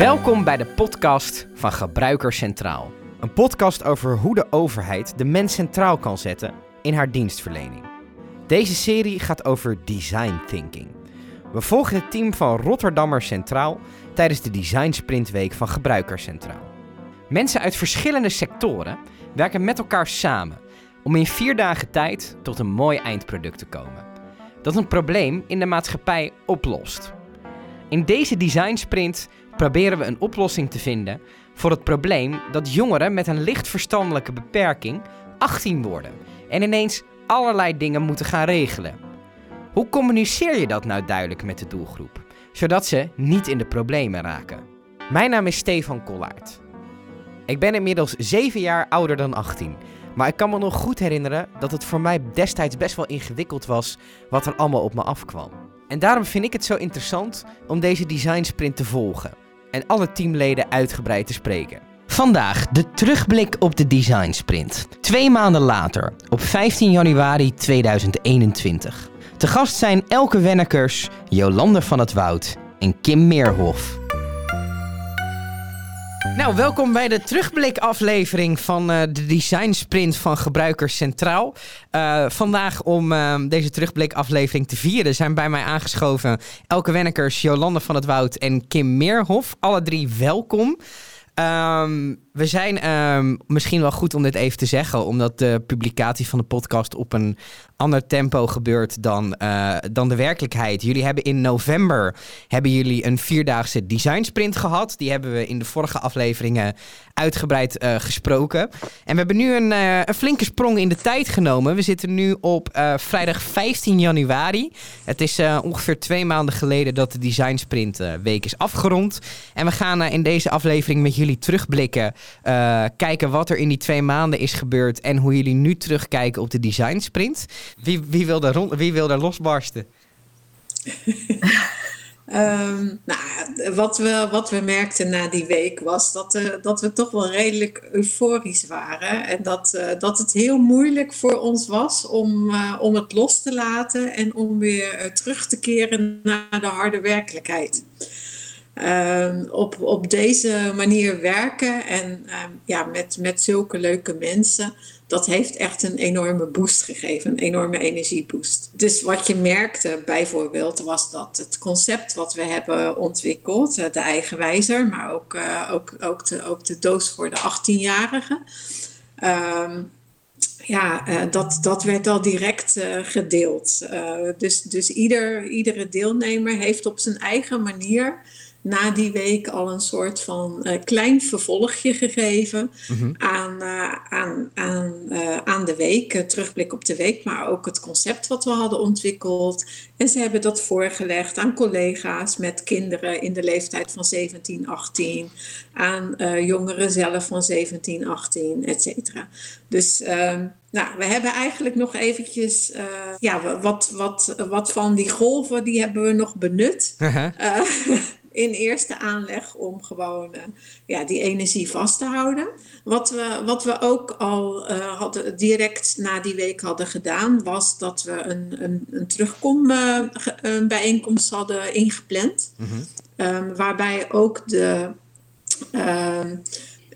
Welkom bij de podcast van Gebruiker Centraal. Een podcast over hoe de overheid de mens centraal kan zetten in haar dienstverlening. Deze serie gaat over design thinking. We volgen het team van Rotterdammer Centraal tijdens de Design Sprintweek van Gebruiker Centraal. Mensen uit verschillende sectoren werken met elkaar samen om in vier dagen tijd tot een mooi eindproduct te komen. Dat een probleem in de maatschappij oplost. In deze design sprint proberen we een oplossing te vinden voor het probleem dat jongeren met een licht verstandelijke beperking 18 worden en ineens allerlei dingen moeten gaan regelen. Hoe communiceer je dat nou duidelijk met de doelgroep, zodat ze niet in de problemen raken? Mijn naam is Stefan Kollaert. Ik ben inmiddels 7 jaar ouder dan 18, maar ik kan me nog goed herinneren dat het voor mij destijds best wel ingewikkeld was wat er allemaal op me afkwam. En daarom vind ik het zo interessant om deze design sprint te volgen en alle teamleden uitgebreid te spreken. Vandaag de terugblik op de design sprint. Twee maanden later, op 15 januari 2021. Te gast zijn Elke Wennekers, Jolande van het Woud en Kim Meerhof. Nou, welkom bij de terugblikaflevering van uh, de Design Sprint van Gebruikers Centraal. Uh, vandaag om uh, deze terugblikaflevering te vieren zijn bij mij aangeschoven Elke Wennekers, Jolande van het Woud en Kim Meerhof. Alle drie welkom. Um, we zijn um, misschien wel goed om dit even te zeggen, omdat de publicatie van de podcast op een ander tempo gebeurt dan, uh, dan de werkelijkheid. Jullie hebben in november hebben jullie een vierdaagse design sprint gehad. Die hebben we in de vorige afleveringen uitgebreid uh, gesproken. En we hebben nu een, uh, een, flinke sprong in de tijd genomen. We zitten nu op vrijdag 15 januari. Het is ongeveer twee maanden geleden dat de design sprint week is afgerond. En we gaan in deze aflevering met jullie terugblikken uh, kijken wat er in die twee maanden is gebeurd en hoe jullie nu terugkijken op de design sprint. Wie, wie, wil, daar rond, wie wil daar losbarsten? um, nou, wat, we, wat we merkten na die week was dat, uh, dat we toch wel redelijk euforisch waren. En dat, uh, dat het heel moeilijk voor ons was om, om het los te laten en om weer terug te keren naar de harde werkelijkheid. Uh, op, op deze manier werken en uh, ja, met, met zulke leuke mensen, dat heeft echt een enorme boost gegeven, een enorme energieboost. Dus wat je merkte bijvoorbeeld was dat het concept wat we hebben ontwikkeld, uh, de eigenwijzer, maar ook, eh, ook, ook, de, ook de doos voor de 18-jarigen. Ehm, ja, uh, dat, dat werd al direct gedeeld. Dus dus ieder, iedere deelnemer heeft op zijn eigen manier na die week al een soort van uh, klein vervolgje gegeven mm-hmm. aan, uh, aan, aan, uh, aan de week, terugblik op de week, maar ook het concept wat we hadden ontwikkeld. En ze hebben dat voorgelegd aan collega's met kinderen in de leeftijd van 17, 18, aan jongeren zelf van 17, 18, et cetera. Dus ehm, nou, we hebben eigenlijk nog eventjes, uh, ja, wat, wat, wat van die golven, die hebben we nog benut. Uh, in eerste aanleg om gewoon uh, ja, die energie vast te houden. Wat we, wat we ook al uh, hadden, direct na die week hadden gedaan, was dat we een, een, een terugkom uh, een bijeenkomst hadden ingepland. Mm-hmm. Um, waarbij ook de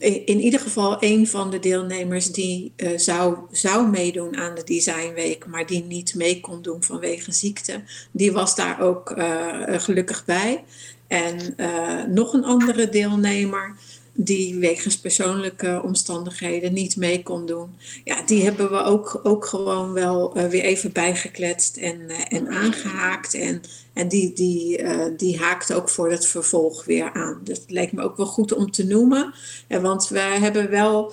in ieder geval een van de deelnemers die uh, zou, zou meedoen aan de Designweek, maar die niet mee kon doen vanwege ziekte, die was daar ook uh, gelukkig bij. En uh, nog een andere deelnemer die wegens persoonlijke omstandigheden niet mee kon doen. Ja, die hebben we ook, ook gewoon wel uh, weer even bijgekletst en, uh, en aangehaakt. En, en die, die, die haakt ook voor het vervolg weer aan. Dus het lijkt me ook wel goed om te noemen. En want we hebben wel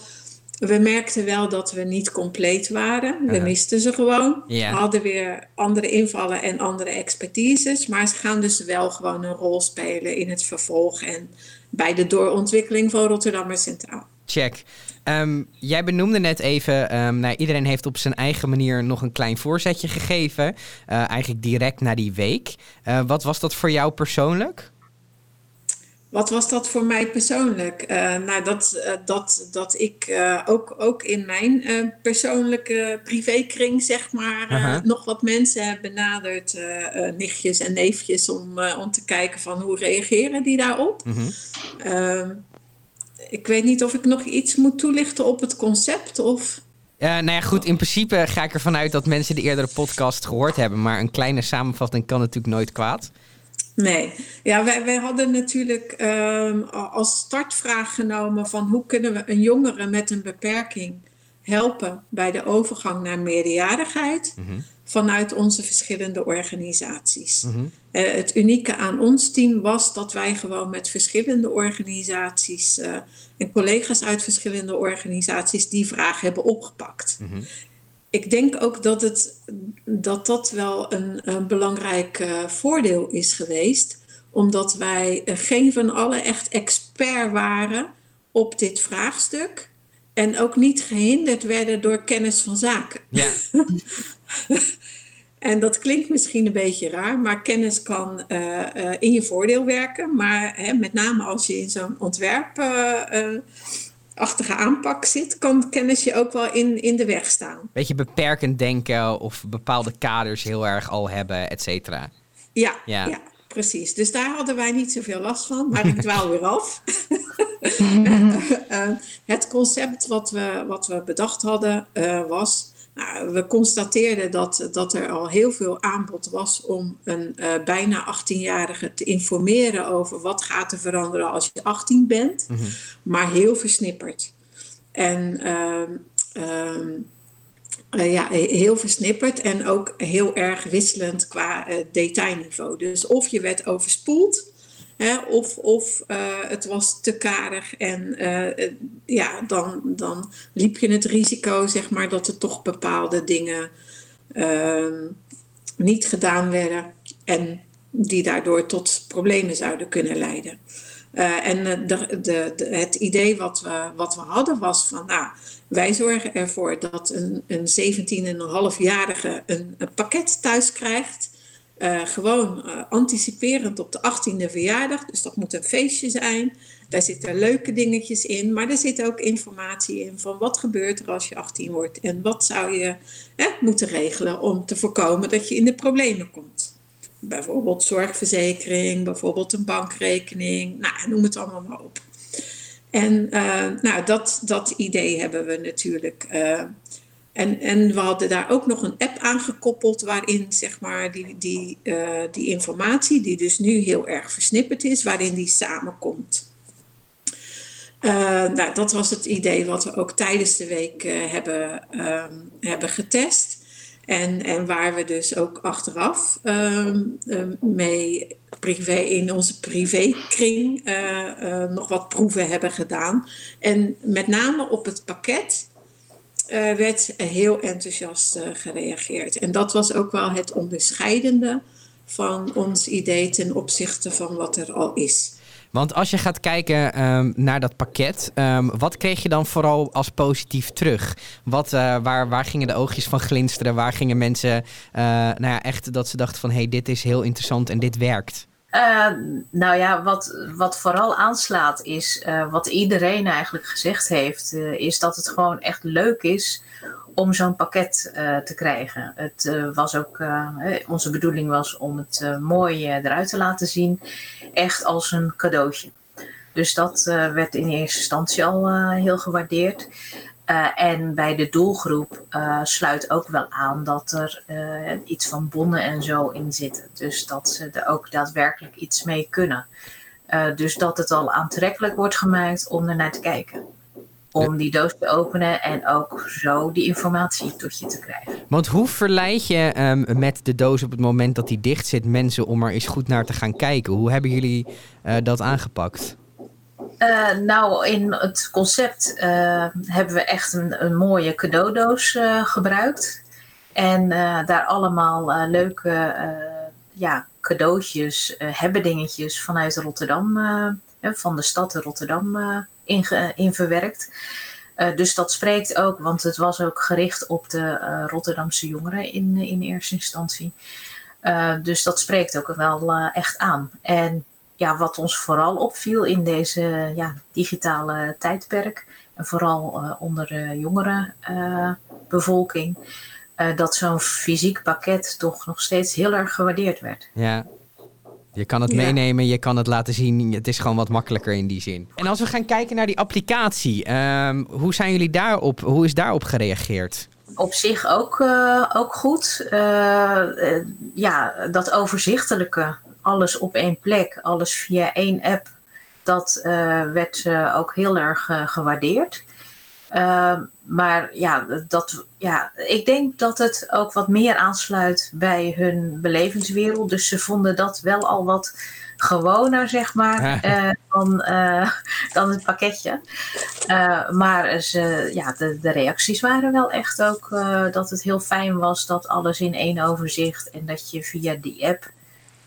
we merkten wel dat we niet compleet waren. We misten ze gewoon. Yeah. We hadden weer andere invallen en andere expertises. Maar ze gaan dus wel gewoon een rol spelen in het vervolg en bij de doorontwikkeling van Rotterdam Centraal. Check. Um, jij benoemde net even, um, nou, iedereen heeft op zijn eigen manier nog een klein voorzetje gegeven. Uh, eigenlijk direct na die week. Uh, wat was dat voor jou persoonlijk? Wat was dat voor mij persoonlijk? Uh, nou, dat, uh, dat, dat ik uh, ook, ook in mijn persoonlijke privékring, zeg maar, -huh. nog wat mensen heb benaderd, nichtjes en neefjes, om, om te kijken van hoe reageren die daarop. -huh. ik weet niet of ik nog iets moet toelichten op het concept of... nou ja, goed, in principe ga ik ervan uit dat mensen de eerdere podcast gehoord hebben, maar een kleine samenvatting kan natuurlijk nooit kwaad. Nee, ja, wij, wij hadden natuurlijk um, als startvraag genomen van hoe kunnen we een jongere met een beperking helpen bij de overgang naar meerderjarigheid mm -hmm. vanuit onze verschillende organisaties. Mm -hmm. uh, het unieke aan ons team was dat wij gewoon met verschillende organisaties uh, en collega's uit verschillende organisaties die vraag hebben opgepakt. Mm -hmm ik denk ook dat het, dat, dat wel een, een belangrijk uh, voordeel is geweest. Omdat wij geen van allen echt expert waren op dit vraagstuk. En ook niet gehinderd werden door kennis van zaken. Ja. en dat klinkt misschien een beetje raar, maar kennis kan uh, in je voordeel werken. Maar hè, met name als je in zo'n ontwerp achtige aanpak zit, kan kennis je ook wel in, in de weg staan. Beetje beperkend denken of bepaalde kaders heel erg al hebben, et cetera. Ja, ja, ja. precies. Dus daar hadden wij niet zoveel last van, maar ik dwaal weer af. uh, het concept wat we, wat we bedacht hadden uh, was nou, we constateerden dat, dat er al heel veel aanbod was om een uh, bijna 18-jarige te informeren over wat gaat er veranderen als je 18 bent, mm -hmm. maar heel versnipperd. En uh, uh, ja, heel versnipperd en ook heel erg wisselend qua uh, detailniveau. Dus of je werd overspoeld Of of uh, het was te karig en uh, ja, dan, dan liep je het risico zeg maar, dat er toch bepaalde dingen uh, niet gedaan werden en die daardoor tot problemen zouden kunnen leiden. En de, de, het idee wat we, wat we hadden was van, nou, wij zorgen ervoor dat een, een 17,5-jarige een, een pakket thuis krijgt uh, gewoon uh, anticiperend op de 18e verjaardag. Dus dat moet een feestje zijn. Daar zitten leuke dingetjes in. Maar er zit ook informatie in van wat gebeurt er als je 18 wordt. En wat zou je hè, moeten regelen om te voorkomen dat je in de problemen komt. Bijvoorbeeld zorgverzekering, bijvoorbeeld een bankrekening. Nou, noem het allemaal maar op. En uh, nou, dat, dat idee hebben we natuurlijk en, en we hadden daar ook nog een app aangekoppeld waarin zeg maar die, die, uh, die informatie, die dus nu heel erg versnipperd is, waarin die samenkomt. Uh, nou, dat was het idee wat we ook tijdens de week uh, hebben, um, hebben getest. En, en waar we dus ook achteraf um, um, mee privé, in onze privékring nog wat proeven hebben gedaan. En met name op het pakket uh, werd heel enthousiast uh, gereageerd. En dat was ook wel het onderscheidende van ons idee ten opzichte van wat er al is. Want als je gaat kijken um, naar dat pakket, um, wat kreeg je dan vooral als positief terug? Wat, uh, waar, waar gingen de oogjes van glinsteren? Waar gingen mensen, nou ja, echt dat ze dachten van... hé, hey, dit is heel interessant en dit werkt? Uh, nou ja, wat, wat vooral aanslaat is, uh, wat iedereen eigenlijk gezegd heeft, uh, is dat het gewoon echt leuk is om zo'n pakket te krijgen. Het was ook, onze bedoeling was om het mooi eruit te laten zien, echt als een cadeautje. Dus dat werd in eerste instantie al heel gewaardeerd. Uh, en bij de doelgroep uh, sluit ook wel aan dat er uh, iets van bonnen en zo in zitten. Dus dat ze er ook daadwerkelijk iets mee kunnen. dus dat het al aantrekkelijk wordt gemaakt om er naar te kijken. Om die doos te openen en ook zo die informatie tot je te krijgen. Want hoe verleid je um, met de doos op het moment dat die dicht zit mensen om er eens goed naar te gaan kijken? Hoe hebben jullie dat aangepakt? Uh, nou, in het concept uh, hebben we echt een, mooie cadeaudoos uh, gebruikt. En daar allemaal leuke ja, cadeautjes, hebben dingetjes vanuit Rotterdam, van de stad Rotterdam in, in verwerkt. dus dat spreekt ook, want het was ook gericht op de Rotterdamse jongeren in, in eerste instantie. dus dat spreekt ook wel echt aan. En ja, wat ons vooral opviel in deze ja, digitale tijdperk, en vooral uh, onder de jongere uh, bevolking, uh, dat zo'n fysiek pakket toch nog steeds heel erg gewaardeerd werd. Ja. Je kan het meenemen, je kan het laten zien. Het is gewoon wat makkelijker in die zin. En als we gaan kijken naar die applicatie, um, hoe zijn jullie daarop? Hoe is daarop gereageerd? Op zich ook, ook goed. ja, dat overzichtelijke alles op één plek, alles via één app, dat uh, werd uh, ook heel erg uh, gewaardeerd. maar ja, dat, ja, ik denk dat het ook wat meer aansluit bij hun belevingswereld. Dus ze vonden dat wel al wat gewoner, zeg maar, dan, dan het pakketje. maar ze, ja, de, de, reacties waren wel echt ook dat het heel fijn was dat alles in één overzicht en dat je via die app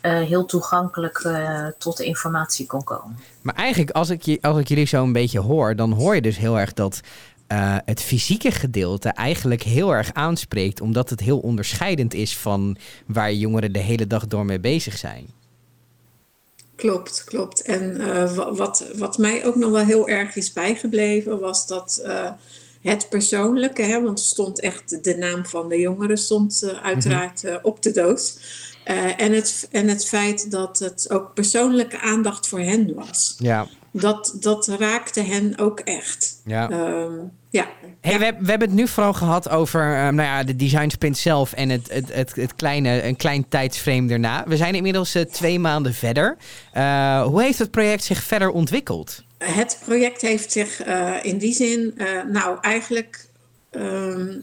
uh, heel toegankelijk uh, tot de informatie kon komen. Maar eigenlijk, als ik, als ik jullie zo een beetje hoor, dan hoor je dus heel erg dat uh, het fysieke gedeelte eigenlijk heel erg aanspreekt, omdat het heel onderscheidend is van waar jongeren de hele dag door mee bezig zijn. Klopt, klopt. En wat, wat mij ook nog wel heel erg is bijgebleven, was dat het persoonlijke, hè, want stond echt de naam van de jongeren stond uiteraard -hmm. op de doos. Uh, en, het, en het feit dat het ook persoonlijke aandacht voor hen was. Ja. Dat, dat raakte hen ook echt. Ja. Um, ja. Hey, we, we hebben het nu vooral gehad over um, nou ja, de design sprint zelf en het, het, het, het, kleine, een klein tijdsframe daarna. We zijn inmiddels uh, twee maanden verder. Uh, hoe heeft het project zich verder ontwikkeld? Het project heeft zich in die zin, nou eigenlijk um,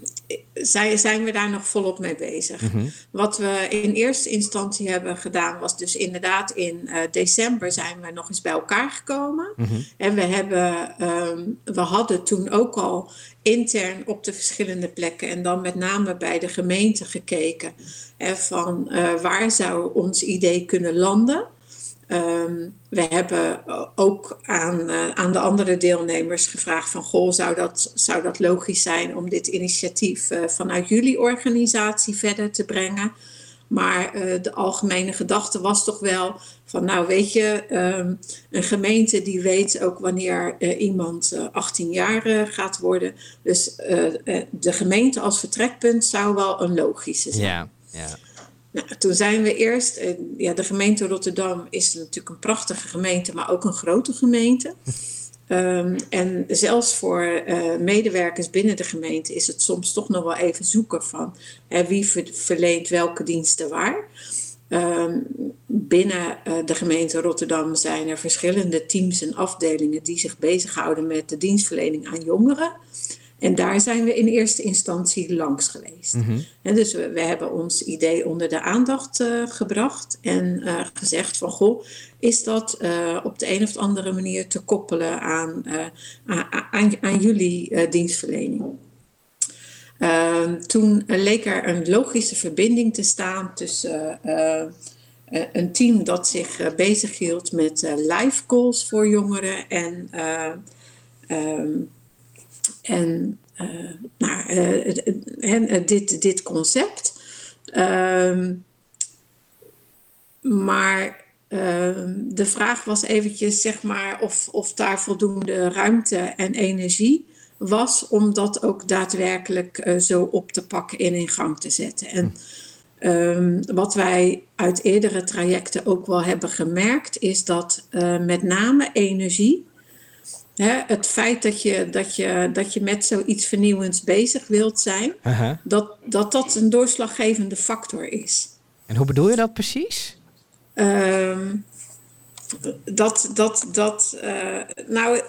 zij, zijn we daar nog volop mee bezig. Mhm. Wat we in eerste instantie hebben gedaan, was dus inderdaad in uh, december zijn we nog eens bij elkaar gekomen. Mhm. En we, hebben, um, we hadden toen ook al intern op de verschillende plekken en dan met name bij de gemeente gekeken. Hè, van uh, waar zou ons idee kunnen landen? Um, we hebben ook aan, uh, aan de andere deelnemers gevraagd van... goh, zou dat, zou dat logisch zijn om dit initiatief uh, vanuit jullie organisatie verder te brengen? Maar uh, de algemene gedachte was toch wel van... nou weet je, um, een gemeente die weet ook wanneer iemand 18 jaar gaat worden. Dus de gemeente als vertrekpunt zou wel een logische zijn. Ja, ja. Nou, toen zijn we eerst, uh, ja, de gemeente Rotterdam is natuurlijk een prachtige gemeente, maar ook een grote gemeente. Um, en zelfs voor uh, medewerkers binnen de gemeente is het soms toch nog wel even zoeken van hè, wie ver, verleent welke diensten waar. Um, binnen uh, de gemeente Rotterdam zijn er verschillende teams en afdelingen die zich bezighouden met de dienstverlening aan jongeren. En daar zijn we in eerste instantie langs geweest. Mm -hmm. En dus we, we, hebben ons idee onder de aandacht uh, gebracht en uh, gezegd van goh, is dat uh, op de een of andere manier te koppelen aan, aan, aan, aan, jullie dienstverlening. Ehm, toen leek er een logische verbinding te staan tussen een team dat zich bezighield met live calls voor jongeren en um, en uh, nou, uh, dit, dit concept. Uh, maar ehm, de vraag was eventjes, zeg maar, of, of daar voldoende ruimte en energie was om dat ook daadwerkelijk uh, zo op te pakken en in gang te zetten. En um, wat wij uit eerdere trajecten ook wel hebben gemerkt, is dat uh, met name energie Hè, het feit dat je, dat, je, dat je met zoiets vernieuwends bezig wilt zijn, uh -huh. dat, dat dat een doorslaggevende factor is. En hoe bedoel je dat precies? Um, dat, dat, dat, uh, nou,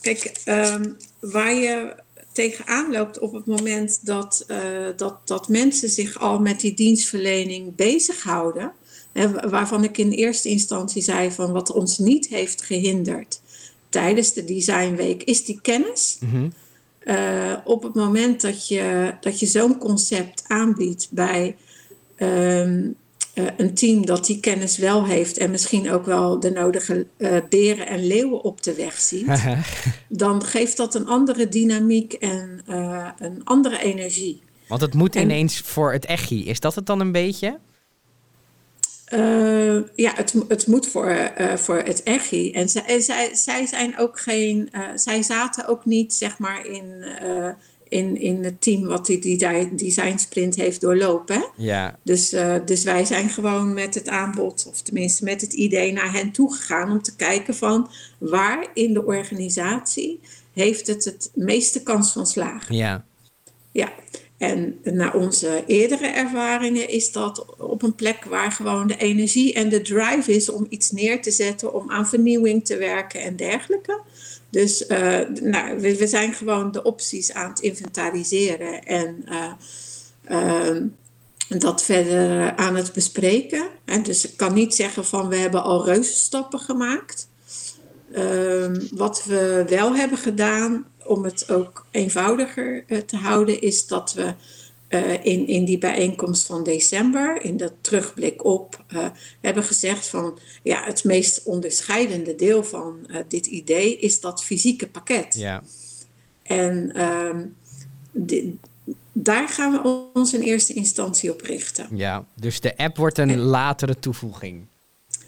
kijk, um, waar je tegenaan loopt op het moment dat, uh, dat, dat mensen zich al met die dienstverlening bezighouden, hè, waarvan ik in eerste instantie zei van wat ons niet heeft gehinderd tijdens de designweek is die kennis. Mm -hmm. uh, op het moment dat je, dat je zo'n concept aanbiedt bij um, uh, een team dat die kennis wel heeft en misschien ook wel de nodige uh, beren en leeuwen op de weg ziet, dan geeft dat een andere dynamiek en een andere energie. Want het moet en, ineens voor het echi. Is dat het dan een beetje? Uh, ja, het, het moet voor, uh, voor het EGI. En zij, zij, zij zijn ook geen. Uh, zij zaten ook niet, zeg maar, in, in, in het team wat die, die design sprint heeft doorlopen. Ja. Dus, dus wij zijn gewoon met het aanbod, of tenminste met het idee, naar hen toegegaan om te kijken van waar in de organisatie heeft het het meeste kans van slagen. Ja. Ja, en naar onze eerdere ervaringen is dat op een plek waar gewoon de energie en de drive is om iets neer te zetten, om aan vernieuwing te werken en dergelijke. Dus uh, nou, we, zijn gewoon de opties aan het inventariseren en uh, uh, dat verder aan het bespreken. En dus ik kan niet zeggen van we hebben al reuzenstappen gemaakt. Ehm, wat we wel hebben gedaan om het ook eenvoudiger uh, te houden, is dat we uh, in, in die bijeenkomst van december, in de terugblik op, uh, hebben gezegd van ja, het meest onderscheidende deel van dit idee is dat fysieke pakket. Ja. En um, die, daar gaan we ons in eerste instantie op richten. Ja, dus de app wordt een latere toevoeging.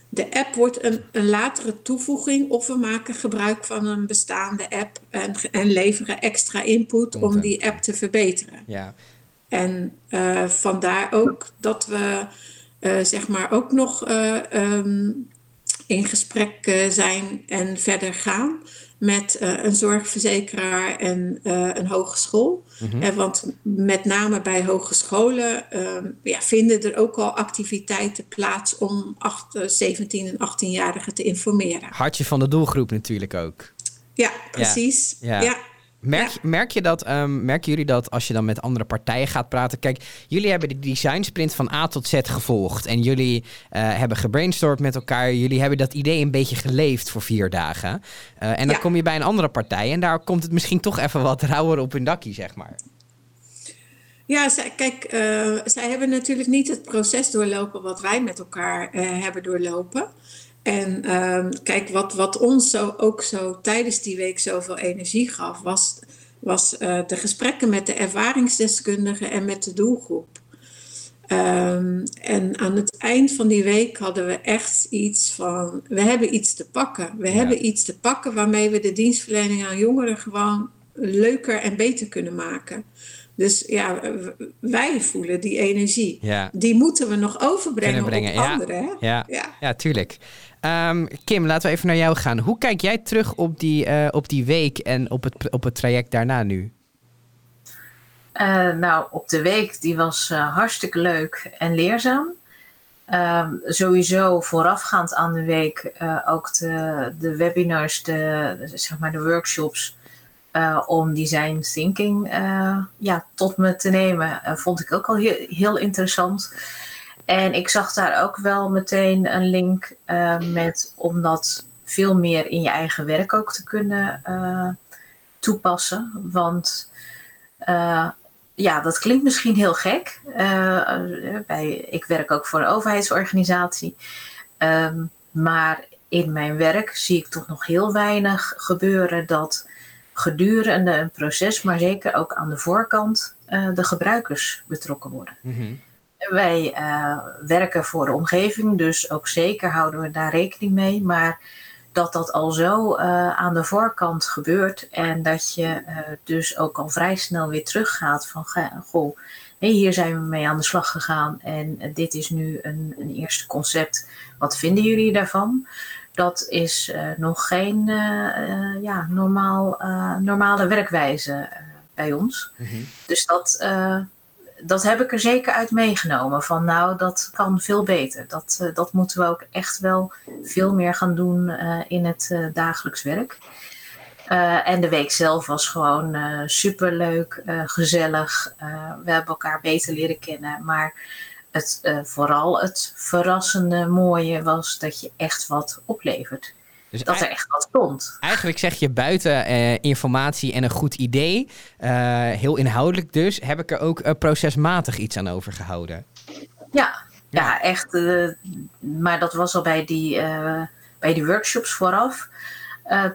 De app wordt een, een latere toevoeging of we maken gebruik van een bestaande app en, en leveren extra input om die app te verbeteren. Ja. En uh, vandaar ook dat we uh, zeg maar ook nog uh, um, in gesprek zijn en verder gaan met uh, een zorgverzekeraar en uh, een hogeschool. En want met name bij hogescholen uh, ja, vinden er ook al activiteiten plaats om acht, 17 en 18-jarigen te informeren. Hartje van de doelgroep natuurlijk ook. Ja, precies. Ja. ja. ja. Merk, merk je dat, um, merken jullie dat als je dan met andere partijen gaat praten? Kijk, jullie hebben de design sprint van A tot Z gevolgd. En jullie uh, hebben gebrainstormd met elkaar. Jullie hebben dat idee een beetje geleefd voor vier dagen. Uh, en dan ja. kom je bij een andere partij. En daar komt het misschien toch even wat rauwer op hun dakkie, zeg maar. Ja, zij, kijk, uh, zij hebben natuurlijk niet het proces doorlopen wat wij met elkaar hebben doorlopen. En um, kijk, wat, wat ons zo, ook zo tijdens die week zoveel energie gaf, was, was uh, de gesprekken met de ervaringsdeskundigen en met de doelgroep. Um, en aan het eind van die week hadden we echt iets van, we hebben iets te pakken. We ja. hebben iets te pakken waarmee we de dienstverlening aan jongeren gewoon leuker en beter kunnen maken. Dus ja, wij voelen die energie. Ja. Die moeten we nog overbrengen brengen. op ja. anderen. Hè? Ja. Ja. ja, tuurlijk. Um, Kim, laten we even naar jou gaan. Hoe kijk jij terug op die, uh, op die week en op het, op het traject daarna nu? Uh, nou, op de week, die was uh, hartstikke leuk en leerzaam. Um, sowieso voorafgaand aan de week ook de, de webinars, de, zeg maar de workshops uh, om design thinking uh, ja, tot me te nemen. Uh, vond ik ook al heel, interessant. En ik zag daar ook wel meteen een link met om dat veel meer in je eigen werk ook te kunnen toepassen. Want ja, dat klinkt misschien heel gek. bij, ik werk ook voor een overheidsorganisatie. Um, maar in mijn werk zie ik toch nog heel weinig gebeuren dat gedurende een proces, maar zeker ook aan de voorkant, uh, de gebruikers betrokken worden. Mm-hmm. Wij uh, werken voor de omgeving, dus ook zeker houden we daar rekening mee. Maar dat dat al zo uh, aan de voorkant gebeurt en dat je dus ook al vrij snel weer teruggaat van goh, hey, hier zijn we mee aan de slag gegaan en dit is nu een, een eerste concept. Wat vinden jullie daarvan? Dat is uh, nog geen uh, uh, ja, normaal, normale werkwijze bij ons. Mm-hmm. Dus dat, dat heb ik er zeker uit meegenomen. Van nou, dat kan veel beter. Dat, dat moeten we ook echt wel veel meer gaan doen in het dagelijks werk. en de week zelf was gewoon superleuk, gezellig. we hebben elkaar beter leren kennen. Maar het, uh, vooral het verrassende mooie was dat je echt wat oplevert. Dus dat er echt wat komt. Eigenlijk zeg je buiten uh, informatie en een goed idee, uh, heel inhoudelijk dus, heb ik er ook procesmatig iets aan overgehouden. Ja, ja. ja echt. maar dat was al bij die, bij die workshops vooraf.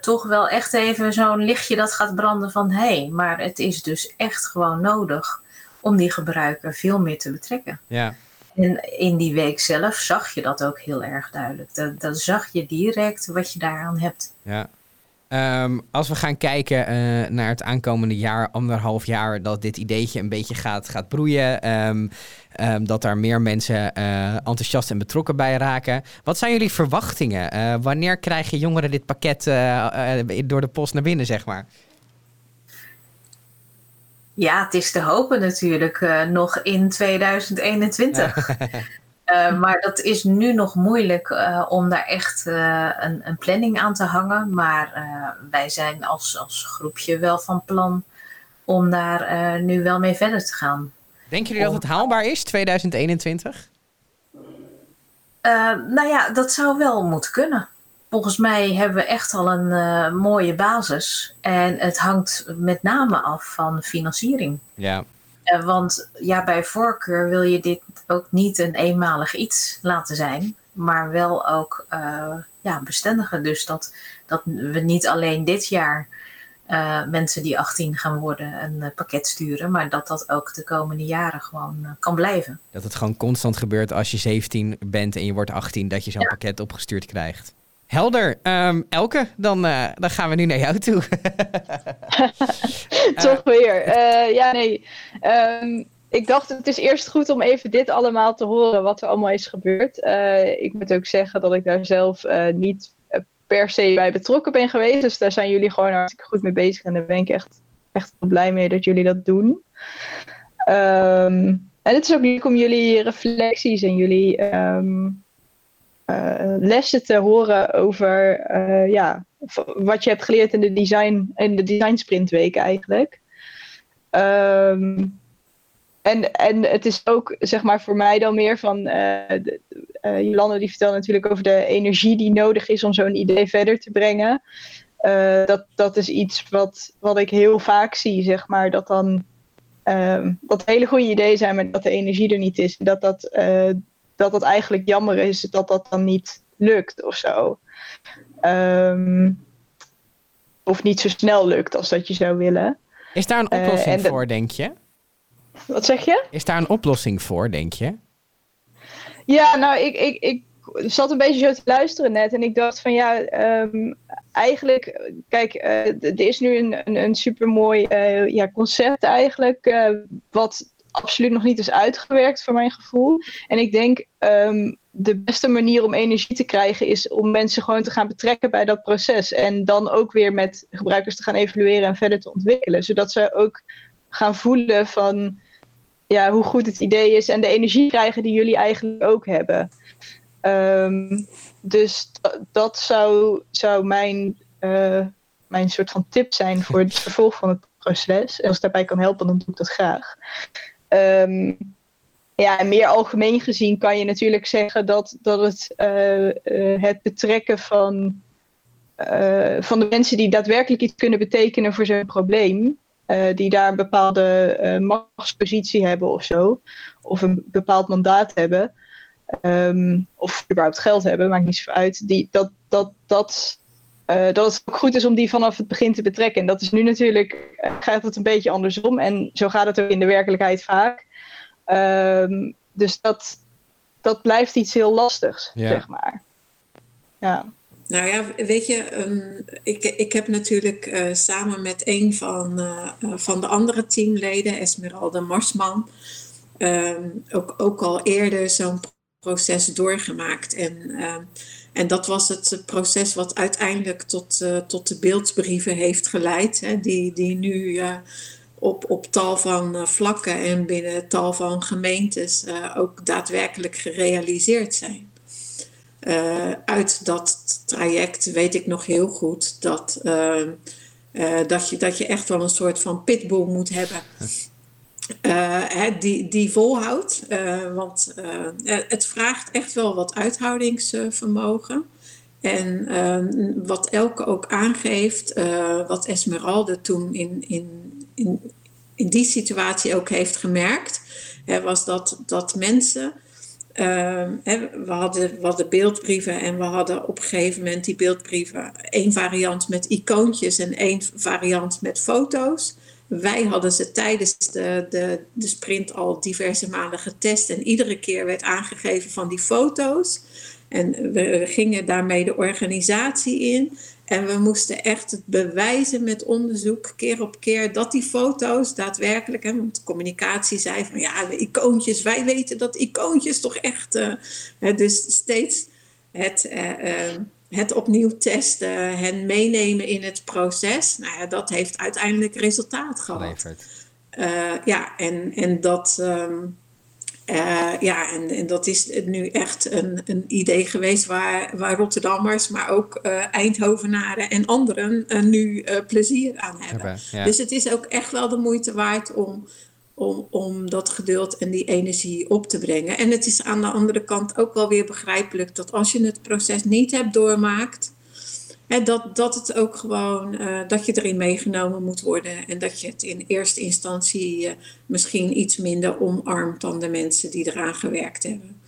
toch wel echt even zo'n lichtje dat gaat branden van hé, hey, maar het is dus echt gewoon nodig om die gebruiker veel meer te betrekken. Ja. En in die week zelf zag je dat ook heel erg duidelijk. Dan, zag je direct wat je daaraan hebt. Ja. Ehm, als we gaan kijken uh, naar het aankomende jaar, anderhalf jaar, dat dit ideetje een beetje gaat, gaat broeien. Ehm, ehm, dat daar meer mensen uh, enthousiast en betrokken bij raken. Wat zijn jullie verwachtingen? Uh, wanneer krijgen jongeren dit pakket door de post naar binnen, zeg maar? Ja, het is te hopen natuurlijk nog in 2021. Uh, maar dat is nu nog moeilijk uh, om daar echt uh, een, een, planning aan te hangen. Maar wij zijn als, als groepje wel van plan om daar nu wel mee verder te gaan. Denken jullie dat het haalbaar is, 2021? nou ja, dat zou wel moeten kunnen. Volgens mij hebben we echt al een mooie basis. En het hangt met name af van financiering. Ja. want ja, bij voorkeur wil je dit ook niet een eenmalig iets laten zijn, maar wel ook uh, ja, bestendigen. Dus dat, dat we niet alleen dit jaar mensen die 18 gaan worden een pakket sturen, maar dat dat ook de komende jaren gewoon kan blijven. Dat het gewoon constant gebeurt als je 17 bent en je wordt 18, dat je zo'n ja. pakket opgestuurd krijgt. Helder. Um, Elke, dan, dan gaan we nu naar jou toe. Toch weer. ja, nee. Um, ik dacht, het is eerst goed om even dit allemaal te horen, wat er allemaal is gebeurd. Uh, ik moet ook zeggen dat ik daar zelf niet eh, per se bij betrokken ben geweest. Dus daar zijn jullie gewoon hartstikke goed mee bezig. En daar ben ik echt, echt blij mee dat jullie dat doen. Um, en het is ook leuk om jullie reflecties en jullie uh, lessen te horen over ja, wat je hebt geleerd in de design, in de design sprintweek eigenlijk. Um, en, en het is ook, zeg maar, voor mij dan meer van. Uh, uh, Jolanda die vertelt natuurlijk over de energie die nodig is om zo'n idee verder te brengen. Dat, dat is iets wat, wat ik heel vaak zie, zeg maar. Dat dan. Ehm, dat hele goede ideeën zijn, maar dat de energie er niet is. Dat dat, dat, dat eigenlijk jammer is dat dat dan niet lukt of zo. Um, of niet zo snel lukt als dat je zou willen. Is daar een oplossing voor, denk je? Wat zeg je? Is daar een oplossing voor, denk je? Ja, nou, ik, ik, ik zat een beetje zo te luisteren net. En ik dacht van ja, um, eigenlijk, kijk, uh, er is nu een, een, een supermooi uh, ja, concept eigenlijk. Uh, wat absoluut nog niet is uitgewerkt voor mijn gevoel. En ik denk um, de beste manier om energie te krijgen is om mensen gewoon te gaan betrekken bij dat proces. En dan ook weer met gebruikers te gaan evalueren en verder te ontwikkelen. Zodat ze ook gaan voelen van ja, hoe goed het idee is en de energie krijgen die jullie eigenlijk ook hebben. Um, dus dat zou, zou mijn, uh, mijn soort van tip zijn voor het vervolg van het proces. En als het daarbij kan helpen, dan doe ik dat graag. Um, ja, meer algemeen gezien kan je natuurlijk zeggen dat, dat het, uh, uh, het betrekken van, van de mensen die daadwerkelijk iets kunnen betekenen voor zo'n probleem, die daar een bepaalde machtspositie hebben of zo. Of een bepaald mandaat hebben. Um, of überhaupt geld hebben, maakt niet zo uit. Die, dat, dat, dat, uh, dat het ook goed is om die vanaf het begin te betrekken. En dat is nu natuurlijk, gaat het een beetje andersom. En zo gaat het ook in de werkelijkheid vaak. Um, dus dat, dat blijft iets heel lastigs, ja. zeg maar. Ja. Nou ja, weet je, um, ik, ik heb natuurlijk uh, samen met een van, uh, van de andere teamleden, Esmeralda Marsman, um, ook, ook al eerder zo'n proces doorgemaakt. En, uh, en dat was het proces wat uiteindelijk tot, tot de beeldbrieven heeft geleid, hè, die, die nu op, op tal van vlakken en binnen tal van gemeentes ook daadwerkelijk gerealiseerd zijn. Uit dat traject weet ik nog heel goed dat, dat, je, dat je echt wel een soort van pitbull moet hebben. Hè, die, die volhoudt. want het vraagt echt wel wat uithoudingsvermogen. En wat Elke ook aangeeft, wat Esmeralda toen in, in, in, in die situatie ook heeft gemerkt, was dat, dat mensen uh, we, hadden, we hadden beeldbrieven en we hadden op een gegeven moment die beeldbrieven één variant met icoontjes en één variant met foto's. Wij hadden ze tijdens de, de, de sprint al diverse malen getest. En iedere keer werd aangegeven van die foto's. En we gingen daarmee de organisatie in. En we moesten echt het bewijzen met onderzoek, keer op keer, dat die foto's daadwerkelijk, hè, want communicatie zei van ja, de icoontjes, wij weten dat icoontjes toch echt. Hè, dus steeds het, uh, uh, het opnieuw testen, hen meenemen in het proces. Nou ja, dat heeft uiteindelijk resultaat gehad. ja, en, en dat. Um, uh, ja, en, en dat is nu echt een, een idee geweest waar, waar Rotterdammers, maar ook uh, Eindhovenaren en anderen uh, nu plezier aan hebben. Ja. Dus het is ook echt wel de moeite waard om, om, om dat geduld en die energie op te brengen. En het is aan de andere kant ook wel weer begrijpelijk dat als je het proces niet hebt doormaakt, dat, dat het ook gewoon, uh, dat je erin meegenomen moet worden. En dat je het in eerste instantie uh, misschien iets minder omarmt dan de mensen die eraan gewerkt hebben.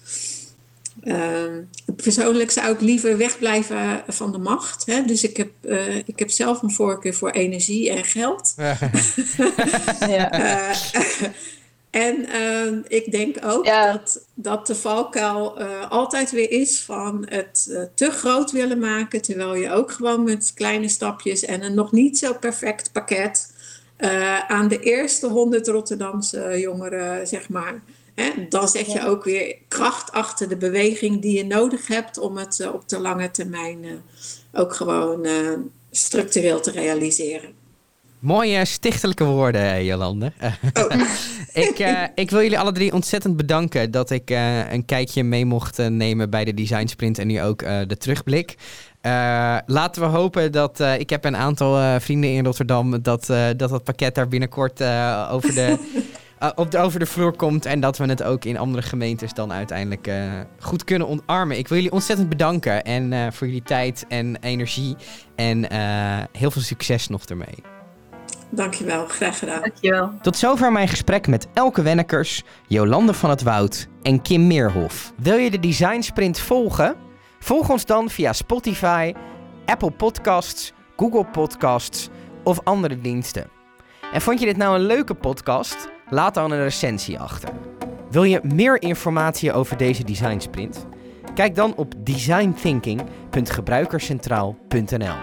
Uh, persoonlijk zou ik liever wegblijven van de macht. Hè? Dus ik heb, uh, ik heb zelf een voorkeur voor energie en geld. ja. En uh, ik denk ook ja. dat, dat de valkuil uh, altijd weer is van het uh, te groot willen maken, terwijl je ook gewoon met kleine stapjes en een nog niet zo perfect pakket aan de eerste honderd Rotterdamse jongeren, zeg maar. Hè, dan zet je ook weer kracht achter de beweging die je nodig hebt om het op de lange termijn ook gewoon structureel te realiseren. Mooie stichtelijke woorden, Jolande. Oh. ik, uh, ik wil jullie alle drie ontzettend bedanken dat ik uh, een kijkje mee mocht uh, nemen bij de Design Sprint en nu ook de terugblik. laten we hopen dat ik heb een aantal vrienden in Rotterdam dat dat, dat pakket daar binnenkort over de. op de, over de vloer komt en dat we het ook in andere gemeentes dan uiteindelijk goed kunnen ontarmen. Ik wil jullie ontzettend bedanken en voor jullie tijd en energie en heel veel succes nog ermee. Dankjewel, graag gedaan. Dankjewel. Tot zover mijn gesprek met Elke Wennekers, Jolande van het Woud en Kim Meerhof. Wil je de Design Sprint volgen? Volg ons dan via Spotify, Apple Podcasts, Google Podcasts of andere diensten. En vond je dit nou een leuke podcast? Laat dan een recensie achter. Wil je meer informatie over deze Design Sprint? Kijk dan op designthinking.gebruikerscentraal.nl.